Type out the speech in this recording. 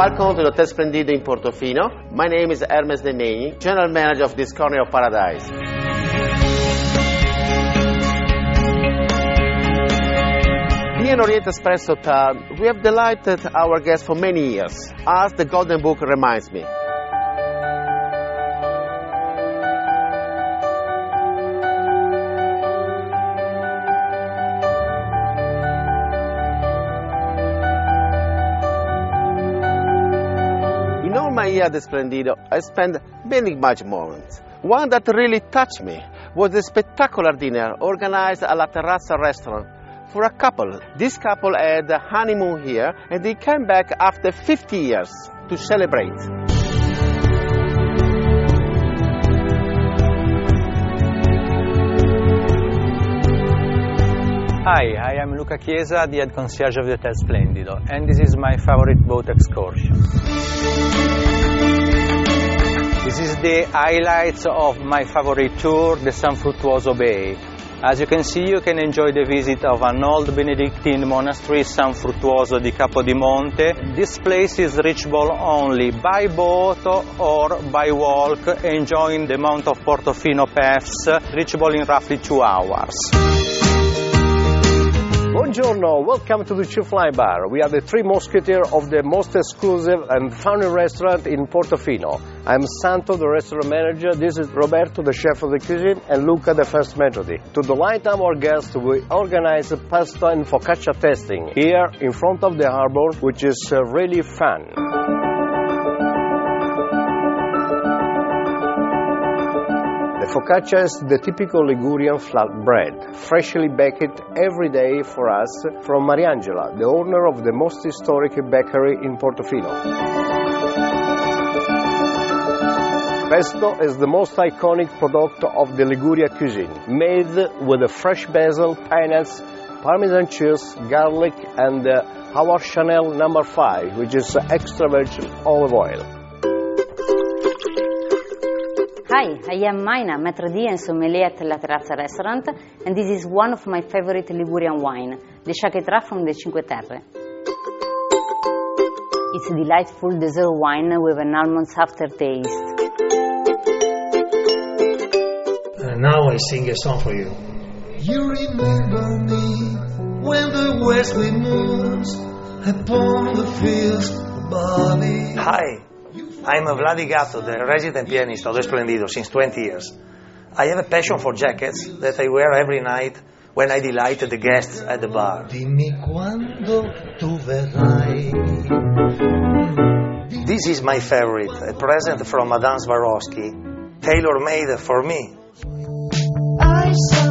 Welcome to the Hotel Splendido in Portofino. My name is Hermes De Demeni, General Manager of this corner of paradise. Here in Orient Express Hotel, we have delighted our guests for many years, as the Golden Book reminds me. At Splendido, I spent many magic moments. One that really touched me was the spectacular dinner organized at La Terrazza restaurant for a couple. This couple had a honeymoon here and they came back after 50 years to celebrate. Hi, I am Luca Chiesa, the head concierge of the Hotel Splendido, and this is my favorite boat excursion. The highlights of my favorite tour, the San Fruttuoso Bay. As you can see, you can enjoy the visit of an old Benedictine monastery, San Fruttuoso di Capodimonte. This place is reachable only by boat or by walk, enjoying the Mount of Portofino paths, reachable in roughly two hours. Buongiorno, welcome to the Chuflay Bar. We are the three musketeers of the most exclusive and funny restaurant in Portofino. I'm Santo, the restaurant manager. This is Roberto, the chef of the cuisine, and Luca, the first maitre. To delight our guests, we organize pasta and focaccia tasting here in front of the harbor, which is uh, really fun. The focaccia is the typical Ligurian flatbread, freshly baked every day for us from Mariangela, the owner of the most historic bakery in Portofino. Pesto is the most iconic product of the Liguria cuisine, made with fresh basil, pineapples, parmesan cheese, garlic, and uh, our Chanel number 5, which is extra virgin olive oil. Hi, I am Maina, Maitre d' and sommelier at La Terrazza restaurant, and this is one of my favorite Ligurian wine, the Sciacchetrà from the Cinque Terre. It's a delightful dessert wine with an almond aftertaste. And now I sing a song for you. You remember me when the west wind moves upon the fields above me. Hi, I'm a Vladi Gatto, the resident pianist of the Splendido since 20 years. I have a passion for jackets that I wear every night when I delight the guests at the bar. Dimmi quando tu verrai. This is my favorite, a present from Madame Swarovski, tailor-made for me. I saw